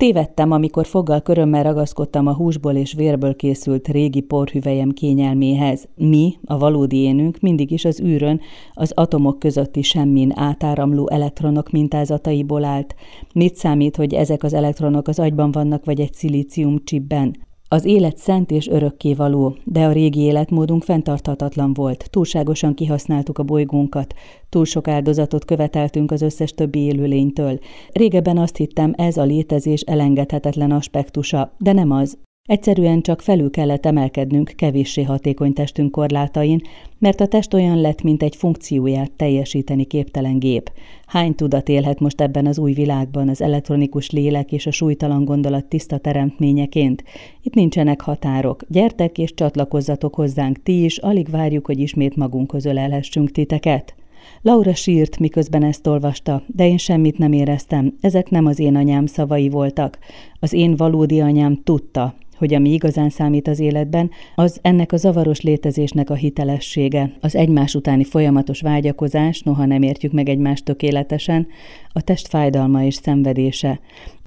Tévedtem, amikor foggal körömmel ragaszkodtam a húsból és vérből készült régi porhüvelyem kényelméhez. Mi, a valódi énünk, mindig is az űrön, az atomok közötti semmin átáramló elektronok mintázataiból állt. Mit számít, hogy ezek az elektronok az agyban vannak, vagy egy szilícium csipben? Az élet szent és örökkévaló, de a régi életmódunk fenntarthatatlan volt. Túlságosan kihasználtuk a bolygónkat, túl sok áldozatot követeltünk az összes többi élőlénytől. Régebben azt hittem, ez a létezés elengedhetetlen aspektusa, de nem az. Egyszerűen csak felül kellett emelkednünk kevéssé hatékony testünk korlátain, mert a test olyan lett, mint egy funkcióját teljesíteni képtelen gép. Hány tudat élhet most ebben az új világban az elektronikus lélek és a súlytalan gondolat tiszta teremtményeként? Itt nincsenek határok. Gyertek és csatlakozzatok hozzánk ti is, alig várjuk, hogy ismét magunkhoz ölelhessünk titeket. Laura sírt, miközben ezt olvasta, de én semmit nem éreztem. Ezek nem az én anyám szavai voltak. Az én valódi anyám tudta, hogy ami igazán számít az életben, az ennek a zavaros létezésnek a hitelessége, az egymás utáni folyamatos vágyakozás, noha nem értjük meg egymást tökéletesen, a test fájdalma és szenvedése.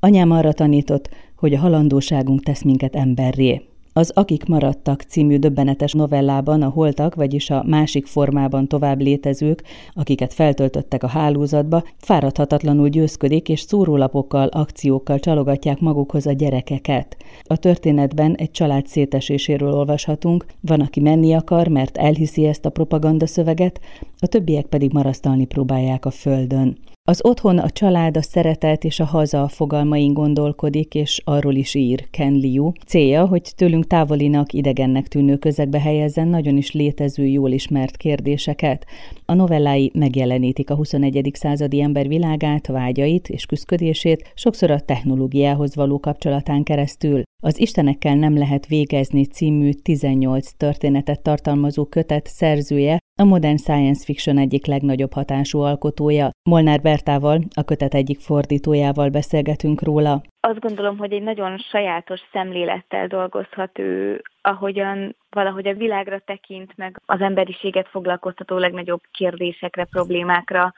Anyám arra tanított, hogy a halandóságunk tesz minket emberré. Az Akik maradtak című döbbenetes novellában a holtak, vagyis a másik formában tovább létezők, akiket feltöltöttek a hálózatba, fáradhatatlanul győzködik és szórólapokkal, akciókkal csalogatják magukhoz a gyerekeket. A történetben egy család széteséséről olvashatunk, van, aki menni akar, mert elhiszi ezt a propaganda szöveget, a többiek pedig marasztalni próbálják a földön. Az otthon, a család, a szeretet és a haza fogalmain gondolkodik, és arról is ír Ken Liu. Célja, hogy tőlünk távolinak, idegennek tűnő közegbe helyezzen nagyon is létező, jól ismert kérdéseket. A novellái megjelenítik a 21. századi ember világát, vágyait és küzdködését, sokszor a technológiához való kapcsolatán keresztül. Az Istenekkel nem lehet végezni című 18 történetet tartalmazó kötet szerzője, a modern science fiction egyik legnagyobb hatású alkotója. Molnár Bertával, a kötet egyik fordítójával beszélgetünk róla. Azt gondolom, hogy egy nagyon sajátos szemlélettel dolgozhat ő, ahogyan valahogy a világra tekint, meg az emberiséget foglalkoztató legnagyobb kérdésekre, problémákra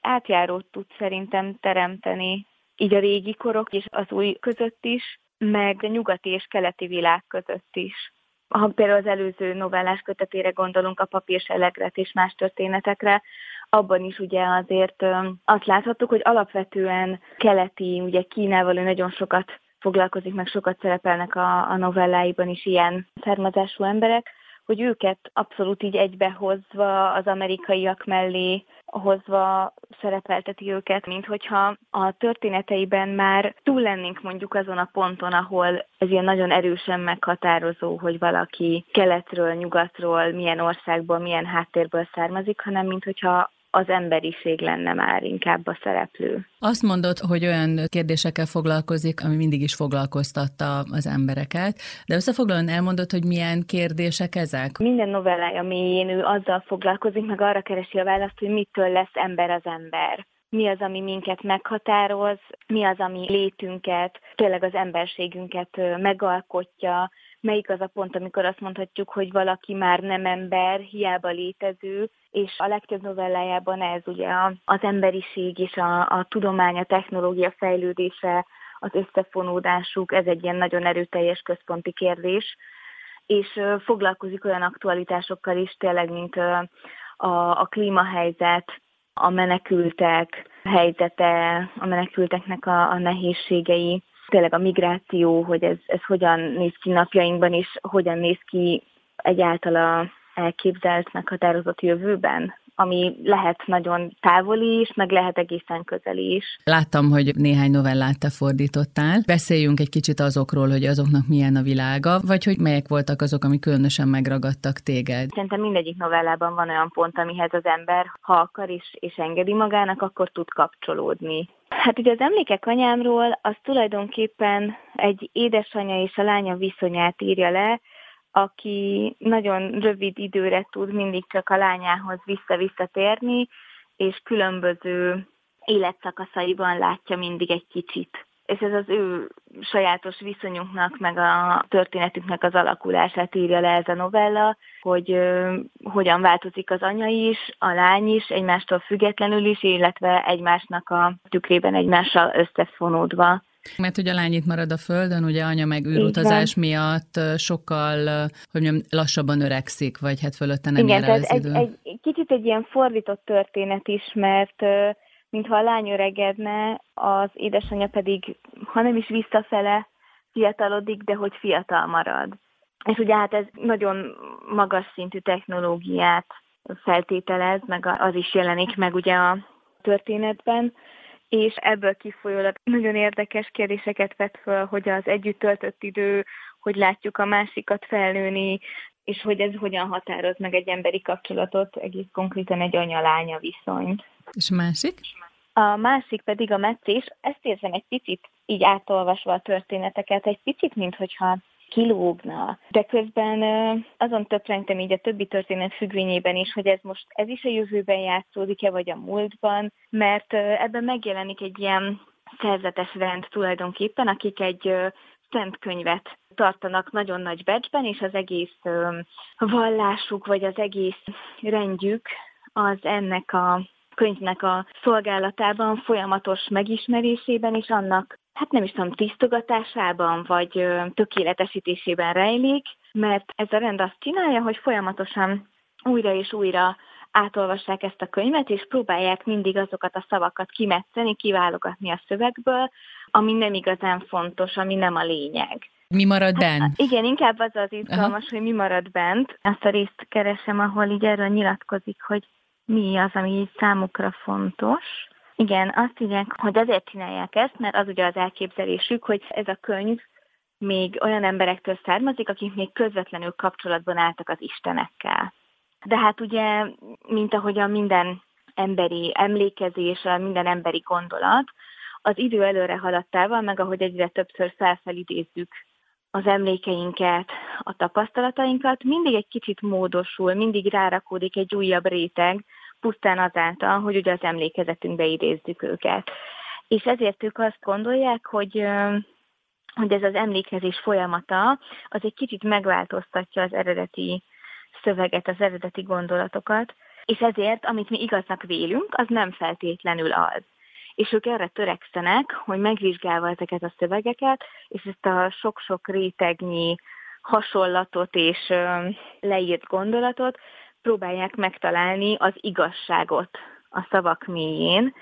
átjárót tud szerintem teremteni, így a régi korok és az új között is, meg a nyugati és keleti világ között is. Ha például az előző novellás kötetére gondolunk, a papírselegret és más történetekre, abban is ugye azért azt láthattuk, hogy alapvetően keleti, ugye Kínával ő nagyon sokat foglalkozik, meg sokat szerepelnek a, a novelláiban is ilyen származású emberek, hogy őket abszolút így egybehozva az amerikaiak mellé hozva szerepelteti őket, mint hogyha a történeteiben már túl lennénk mondjuk azon a ponton, ahol ez ilyen nagyon erősen meghatározó, hogy valaki keletről, nyugatról, milyen országból, milyen háttérből származik, hanem mint hogyha az emberiség lenne már inkább a szereplő. Azt mondod, hogy olyan kérdésekkel foglalkozik, ami mindig is foglalkoztatta az embereket, de összefoglalóan elmondod, hogy milyen kérdések ezek? Minden novellája mélyén ő azzal foglalkozik, meg arra keresi a választ, hogy mitől lesz ember az ember mi az, ami minket meghatároz, mi az, ami létünket, tényleg az emberségünket megalkotja, melyik az a pont, amikor azt mondhatjuk, hogy valaki már nem ember, hiába létező, és a legtöbb novellájában ez ugye az emberiség és a, a tudomány, a technológia fejlődése, az összefonódásuk, ez egy ilyen nagyon erőteljes központi kérdés, és foglalkozik olyan aktualitásokkal is, tényleg, mint a, a klímahelyzet, a menekültek helyzete, a menekülteknek a, a nehézségei, tényleg a migráció, hogy ez, ez hogyan néz ki napjainkban, és hogyan néz ki egyáltalán elképzelt, meghatározott jövőben, ami lehet nagyon távoli is, meg lehet egészen közeli is. Láttam, hogy néhány novellát te fordítottál. Beszéljünk egy kicsit azokról, hogy azoknak milyen a világa, vagy hogy melyek voltak azok, ami különösen megragadtak téged. Szerintem mindegyik novellában van olyan pont, amihez az ember, ha akar is és engedi magának, akkor tud kapcsolódni. Hát ugye az emlékek anyámról az tulajdonképpen egy édesanyja és a lánya viszonyát írja le, aki nagyon rövid időre tud mindig csak a lányához vissza-visszatérni, és különböző életszakaszaiban látja mindig egy kicsit. És ez az ő sajátos viszonyunknak, meg a történetünknek az alakulását írja le ez a novella, hogy ö, hogyan változik az anya is, a lány is, egymástól függetlenül is, illetve egymásnak a tükrében egymással összefonódva Mert hogy a lány itt marad a földön, ugye anya meg űrutazás miatt sokkal, hogy mondjam, lassabban öregszik, vagy hát fölötte nem Igen, ér el az egy, idő. Egy, kicsit egy ilyen fordított történet is, mert mintha a lány öregedne, az édesanyja pedig, ha nem is visszafele fiatalodik, de hogy fiatal marad. És ugye hát ez nagyon magas szintű technológiát feltételez, meg az is jelenik meg ugye a történetben, és ebből kifolyólag nagyon érdekes kérdéseket vet föl, hogy az együtt töltött idő, hogy látjuk a másikat felnőni, és hogy ez hogyan határoz meg egy emberi kapcsolatot, egész konkrétan egy anya-lánya viszonyt. És a másik? A másik pedig a meccés. Ezt érzem egy picit, így átolvasva a történeteket, egy picit, mintha kilógna. De közben azon töprengtem így a többi történet függvényében is, hogy ez most ez is a jövőben játszódik-e, vagy a múltban, mert ebben megjelenik egy ilyen szerzetes rend tulajdonképpen, akik egy szent könyvet tartanak nagyon nagy becsben, és az egész vallásuk, vagy az egész rendjük az ennek a könyvnek a szolgálatában, folyamatos megismerésében és annak, hát nem is tudom, tisztogatásában vagy tökéletesítésében rejlik, mert ez a rend azt csinálja, hogy folyamatosan újra és újra átolvassák ezt a könyvet, és próbálják mindig azokat a szavakat kimetszeni, kiválogatni a szövegből, ami nem igazán fontos, ami nem a lényeg. Mi marad bent? Hát, igen, inkább az az izgalmas, Aha. hogy mi marad bent. Azt a részt keresem, ahol így erről nyilatkozik, hogy mi az, ami így számukra fontos. Igen, azt írják, hogy azért csinálják ezt, mert az ugye az elképzelésük, hogy ez a könyv még olyan emberektől származik, akik még közvetlenül kapcsolatban álltak az Istenekkel. De hát ugye, mint ahogy a minden emberi emlékezés, a minden emberi gondolat, az idő előre haladtával, meg ahogy egyre többször felfelidézzük az emlékeinket, a tapasztalatainkat, mindig egy kicsit módosul, mindig rárakódik egy újabb réteg, pusztán azáltal, hogy ugye az emlékezetünkbe idézzük őket. És ezért ők azt gondolják, hogy hogy ez az emlékezés folyamata az egy kicsit megváltoztatja az eredeti szöveget, az eredeti gondolatokat, és ezért, amit mi igaznak vélünk, az nem feltétlenül az. És ők erre törekszenek, hogy megvizsgálva ezeket a szövegeket, és ezt a sok-sok rétegnyi hasonlatot és leírt gondolatot próbálják megtalálni az igazságot a szavak mélyén,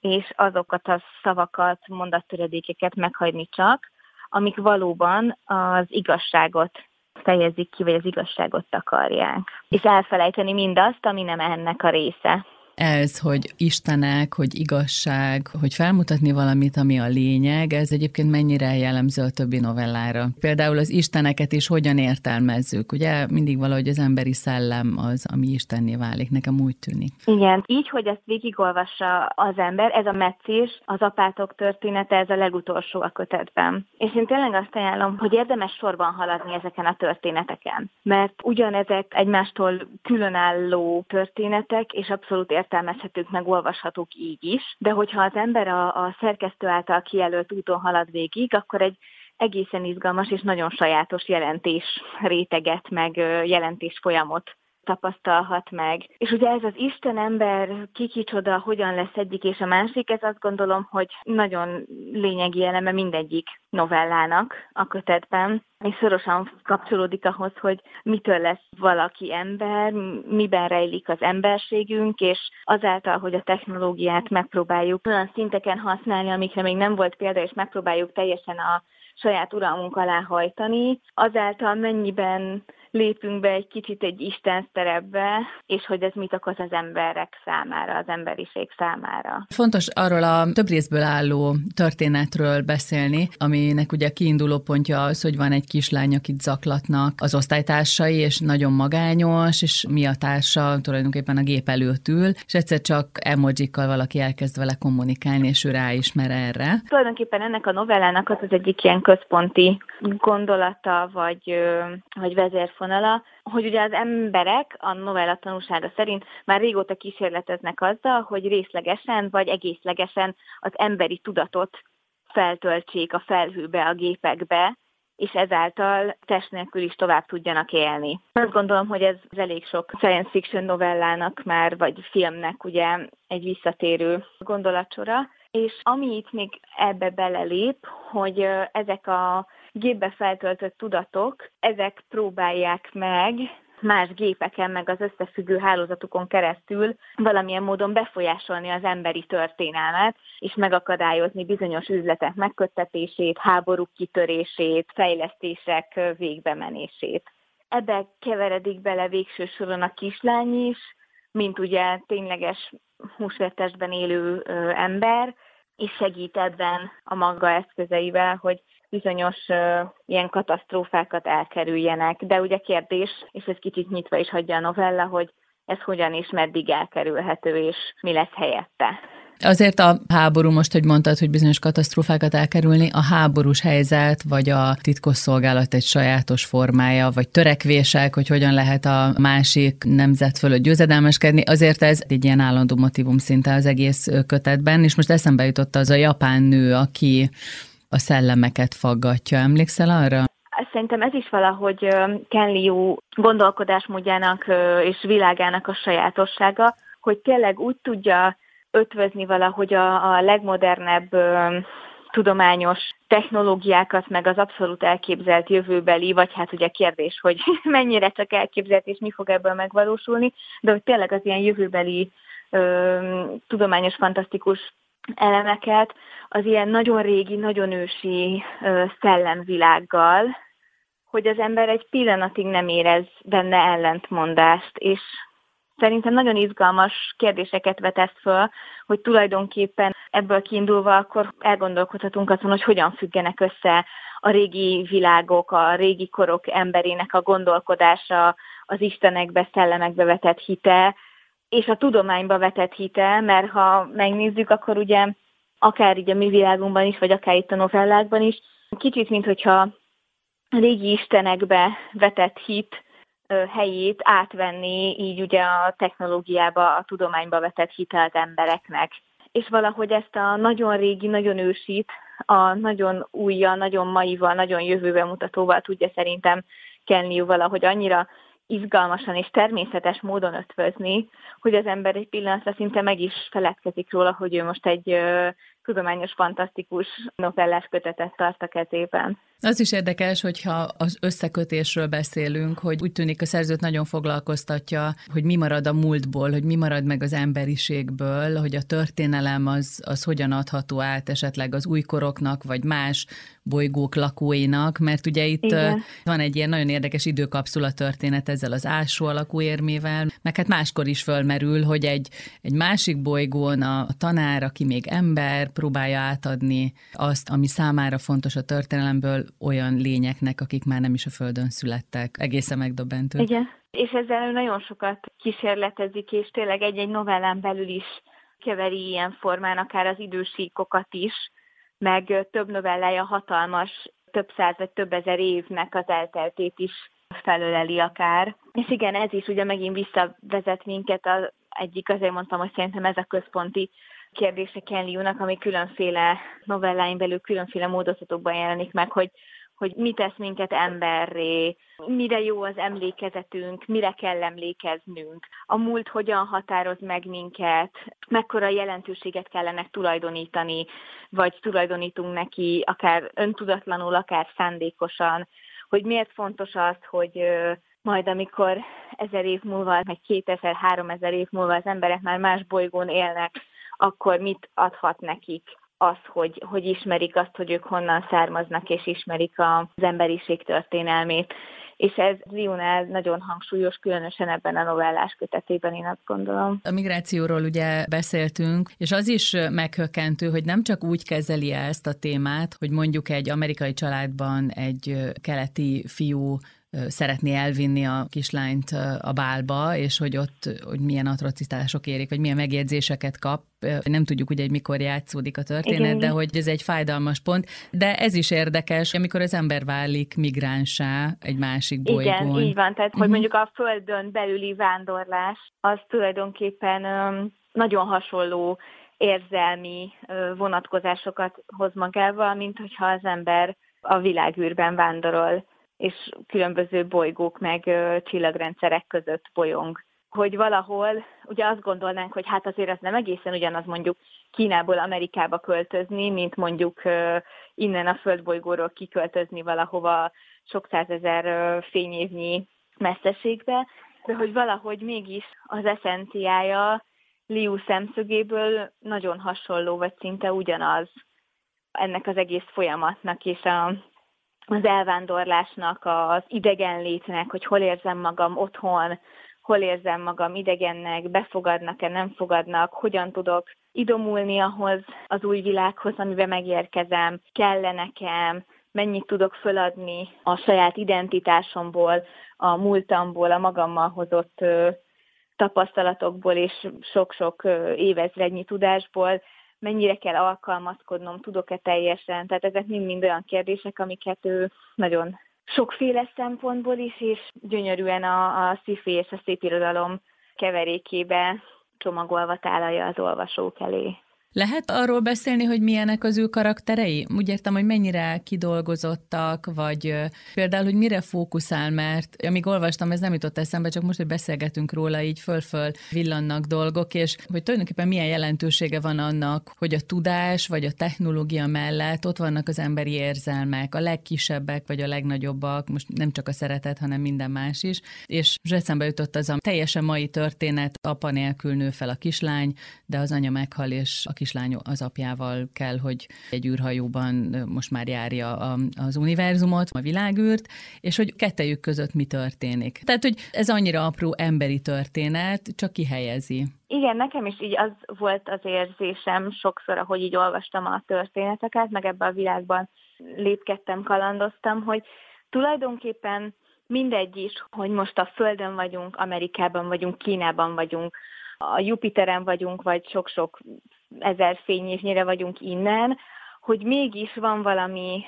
és azokat a szavakat, mondattöredékeket meghagyni csak, amik valóban az igazságot fejezik ki, vagy az igazságot takarják. És elfelejteni mindazt, ami nem ennek a része ez, hogy Istenek, hogy igazság, hogy felmutatni valamit, ami a lényeg, ez egyébként mennyire jellemző a többi novellára. Például az Isteneket is hogyan értelmezzük, ugye mindig valahogy az emberi szellem az, ami Istenné válik, nekem úgy tűnik. Igen, így, hogy ezt végigolvassa az ember, ez a meccés, az apátok története, ez a legutolsó a kötetben. És én tényleg azt ajánlom, hogy érdemes sorban haladni ezeken a történeteken, mert ugyanezek egymástól különálló történetek, és abszolút értelmezhetők, meg olvashatók így is, de hogyha az ember a, a szerkesztő által kijelölt úton halad végig, akkor egy egészen izgalmas és nagyon sajátos jelentés réteget, meg jelentés folyamot tapasztalhat meg. És ugye ez az Isten ember ki kicsoda, hogyan lesz egyik és a másik, ez azt gondolom, hogy nagyon lényegi eleme mindegyik novellának a kötetben, és szorosan kapcsolódik ahhoz, hogy mitől lesz valaki ember, miben rejlik az emberségünk, és azáltal, hogy a technológiát megpróbáljuk olyan szinteken használni, amikre még nem volt példa, és megpróbáljuk teljesen a saját uralmunk alá hajtani, azáltal mennyiben lépünk be egy kicsit egy Isten szerepbe, és hogy ez mit okoz az emberek számára, az emberiség számára. Fontos arról a több részből álló történetről beszélni, aminek ugye a kiinduló pontja az, hogy van egy kislány, akit zaklatnak az osztálytársai, és nagyon magányos, és mi a társa tulajdonképpen a gép előtt ül, és egyszer csak emojikkal valaki elkezd vele kommunikálni, és ő ráismer erre. Tulajdonképpen ennek a novellának az az egyik ilyen központi gondolata, vagy, vagy vezérfonal, vonala, hogy ugye az emberek a novella tanúsága szerint már régóta kísérleteznek azzal, hogy részlegesen vagy egészlegesen az emberi tudatot feltöltsék a felhőbe, a gépekbe, és ezáltal test nélkül is tovább tudjanak élni. Azt gondolom, hogy ez elég sok science fiction novellának már, vagy filmnek ugye egy visszatérő gondolatsora, És ami itt még ebbe belelép, hogy ezek a gépbe feltöltött tudatok, ezek próbálják meg más gépeken, meg az összefüggő hálózatukon keresztül valamilyen módon befolyásolni az emberi történelmet, és megakadályozni bizonyos üzletek megköttetését, háborúk kitörését, fejlesztések végbemenését. Ebbe keveredik bele végső soron a kislány is, mint ugye tényleges húsvettesben élő ember, és segít ebben a maga eszközeivel, hogy bizonyos uh, ilyen katasztrófákat elkerüljenek. De ugye kérdés, és ez kicsit nyitva is hagyja a novella, hogy ez hogyan és meddig elkerülhető, és mi lesz helyette. Azért a háború, most, hogy mondtad, hogy bizonyos katasztrófákat elkerülni, a háborús helyzet, vagy a titkosszolgálat egy sajátos formája, vagy törekvések, hogy hogyan lehet a másik nemzet fölött győzedelmeskedni, azért ez egy ilyen állandó motivum szinte az egész kötetben, és most eszembe jutott az a japán nő, aki a szellemeket faggatja. Emlékszel arra? Szerintem ez is valahogy Ken Liu gondolkodásmódjának és világának a sajátossága, hogy tényleg úgy tudja ötvözni valahogy a, a legmodernebb tudományos technológiákat, meg az abszolút elképzelt jövőbeli, vagy hát ugye kérdés, hogy mennyire csak elképzelt, és mi fog ebből megvalósulni, de hogy tényleg az ilyen jövőbeli ö, tudományos, fantasztikus elemeket az ilyen nagyon régi, nagyon ősi ö, szellemvilággal, hogy az ember egy pillanatig nem érez benne ellentmondást, és Szerintem nagyon izgalmas kérdéseket vetesz föl, hogy tulajdonképpen ebből kiindulva akkor elgondolkodhatunk azon, hogy hogyan függenek össze a régi világok, a régi korok emberének a gondolkodása, az istenekbe, szellemekbe vetett hite, és a tudományba vetett hite, mert ha megnézzük, akkor ugye akár így a mi világunkban is, vagy akár itt a novellákban is, kicsit, mint hogyha a régi istenekbe vetett hit helyét átvenni így ugye a technológiába, a tudományba vetett hitelt embereknek. És valahogy ezt a nagyon régi, nagyon ősit, a nagyon újja, nagyon maival, nagyon jövőbe mutatóval tudja szerintem Ken valahogy annyira izgalmasan és természetes módon ötvözni, hogy az ember egy pillanatra szinte meg is feledkezik róla, hogy ő most egy tudományos, fantasztikus novellás kötetet tart a kezében. Az is érdekes, hogyha az összekötésről beszélünk, hogy úgy tűnik a szerzőt nagyon foglalkoztatja, hogy mi marad a múltból, hogy mi marad meg az emberiségből, hogy a történelem az, az hogyan adható át esetleg az újkoroknak, vagy más bolygók lakóinak, mert ugye itt Igen. van egy ilyen nagyon érdekes időkapszula történet ezzel az ásó alakú érmével, meg hát máskor is fölmerül, hogy egy, egy másik bolygón a tanár, aki még ember, próbálja átadni azt, ami számára fontos a történelemből olyan lényeknek, akik már nem is a Földön születtek. Egészen megdöbbentő. Igen, és ezzel nagyon sokat kísérletezik, és tényleg egy-egy novellán belül is keveri ilyen formán akár az idősíkokat is, meg több novellája hatalmas, több száz vagy több ezer évnek az elteltét is felöleli akár. És igen, ez is ugye megint visszavezet minket a egyik, azért mondtam, hogy szerintem ez a központi kérdése Ken Liu-nak, ami különféle novelláin belül különféle módozatokban jelenik meg, hogy, hogy mit tesz minket emberré, mire jó az emlékezetünk, mire kell emlékeznünk, a múlt hogyan határoz meg minket, mekkora jelentőséget kellene tulajdonítani, vagy tulajdonítunk neki, akár öntudatlanul, akár szándékosan, hogy miért fontos az, hogy majd amikor ezer év múlva, kétezer, háromezer év múlva az emberek már más bolygón élnek, akkor mit adhat nekik az, hogy, hogy ismerik azt, hogy ők honnan származnak, és ismerik az emberiség történelmét. És ez Lionel nagyon hangsúlyos, különösen ebben a novellás kötetében, én azt gondolom. A migrációról ugye beszéltünk, és az is meghökkentő, hogy nem csak úgy kezeli ezt a témát, hogy mondjuk egy amerikai családban egy keleti fiú szeretné elvinni a kislányt a bálba, és hogy ott hogy milyen atrocitások érik, vagy milyen megjegyzéseket kap. Nem tudjuk ugye, hogy mikor játszódik a történet, Igen. de hogy ez egy fájdalmas pont. De ez is érdekes, amikor az ember válik migránsá egy másik bolygón. Igen, így van. Tehát, hogy uh-huh. mondjuk a földön belüli vándorlás, az tulajdonképpen nagyon hasonló érzelmi vonatkozásokat hoz magával, mint hogyha az ember a világűrben vándorol és különböző bolygók meg csillagrendszerek között bolyong. Hogy valahol ugye azt gondolnánk, hogy hát azért ez nem egészen ugyanaz mondjuk Kínából Amerikába költözni, mint mondjuk innen a földbolygóról kiköltözni valahova sok százezer fényévnyi messzeségbe, de hogy valahogy mégis az eszenciája Liu szemszögéből nagyon hasonló, vagy szinte ugyanaz ennek az egész folyamatnak és a, az elvándorlásnak, az idegenlétnek, hogy hol érzem magam otthon, hol érzem magam idegennek, befogadnak-e, nem fogadnak, hogyan tudok idomulni ahhoz az új világhoz, amiben megérkezem, kell-e nekem, mennyit tudok föladni a saját identitásomból, a múltamból, a magammal hozott tapasztalatokból és sok-sok évezrednyi tudásból, mennyire kell alkalmazkodnom, tudok-e teljesen. Tehát ezek mind-mind olyan kérdések, amiket ő nagyon sokféle szempontból is, és gyönyörűen a, a sci és a szépirodalom keverékébe csomagolva tálalja az olvasók elé. Lehet arról beszélni, hogy milyenek az ő karakterei? Úgy értem, hogy mennyire kidolgozottak, vagy például, hogy mire fókuszál, mert amíg olvastam, ez nem jutott eszembe, csak most, hogy beszélgetünk róla, így föl-föl villannak dolgok, és hogy tulajdonképpen milyen jelentősége van annak, hogy a tudás vagy a technológia mellett ott vannak az emberi érzelmek, a legkisebbek vagy a legnagyobbak, most nem csak a szeretet, hanem minden más is. És eszembe jutott az a teljesen mai történet, apa nélkül nő fel a kislány, de az anya meghal, és a kislány az apjával kell, hogy egy űrhajóban most már járja a, az univerzumot, a világűrt, és hogy kettejük között mi történik. Tehát, hogy ez annyira apró emberi történet, csak kihelyezi. Igen, nekem is így az volt az érzésem sokszor, ahogy így olvastam a történeteket, meg ebbe a világban lépkedtem, kalandoztam, hogy tulajdonképpen mindegy is, hogy most a Földön vagyunk, Amerikában vagyunk, Kínában vagyunk, a Jupiteren vagyunk, vagy sok-sok ezer fényévnyire vagyunk innen, hogy mégis van valami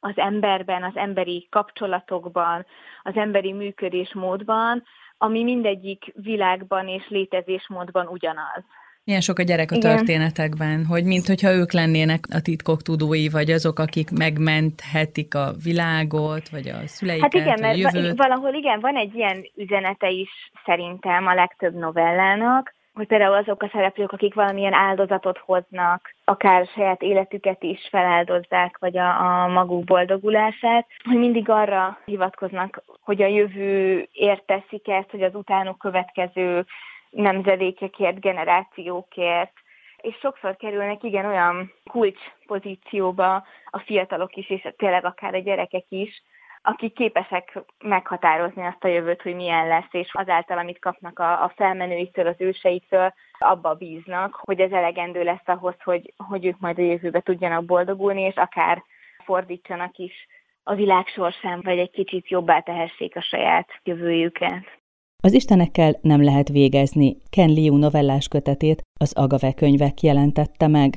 az emberben, az emberi kapcsolatokban, az emberi működésmódban, ami mindegyik világban és létezésmódban ugyanaz. Milyen sok a gyerek a Igen. történetekben, hogy mint hogyha ők lennének a titkok tudói, vagy azok, akik megmenthetik a világot, vagy a szüleiket, Hát igen, a jövőt. mert valahol igen, van egy ilyen üzenete is szerintem a legtöbb novellának, hogy például azok a szereplők, akik valamilyen áldozatot hoznak, akár saját életüket is feláldozzák, vagy a, a maguk boldogulását, hogy mindig arra hivatkoznak, hogy a jövő érteszik ezt, hogy az utánuk következő nemzedékekért, generációkért, és sokszor kerülnek igen olyan kulcs pozícióba a fiatalok is, és tényleg akár a gyerekek is, akik képesek meghatározni azt a jövőt, hogy milyen lesz, és azáltal, amit kapnak a, a felmenőiktől, az őseiktől, abba bíznak, hogy ez elegendő lesz ahhoz, hogy, hogy ők majd a jövőbe tudjanak boldogulni, és akár fordítsanak is a világ sorsán, vagy egy kicsit jobbá tehessék a saját jövőjüket. Az istenekkel nem lehet végezni. Ken Liu novellás kötetét az Agave könyvek jelentette meg.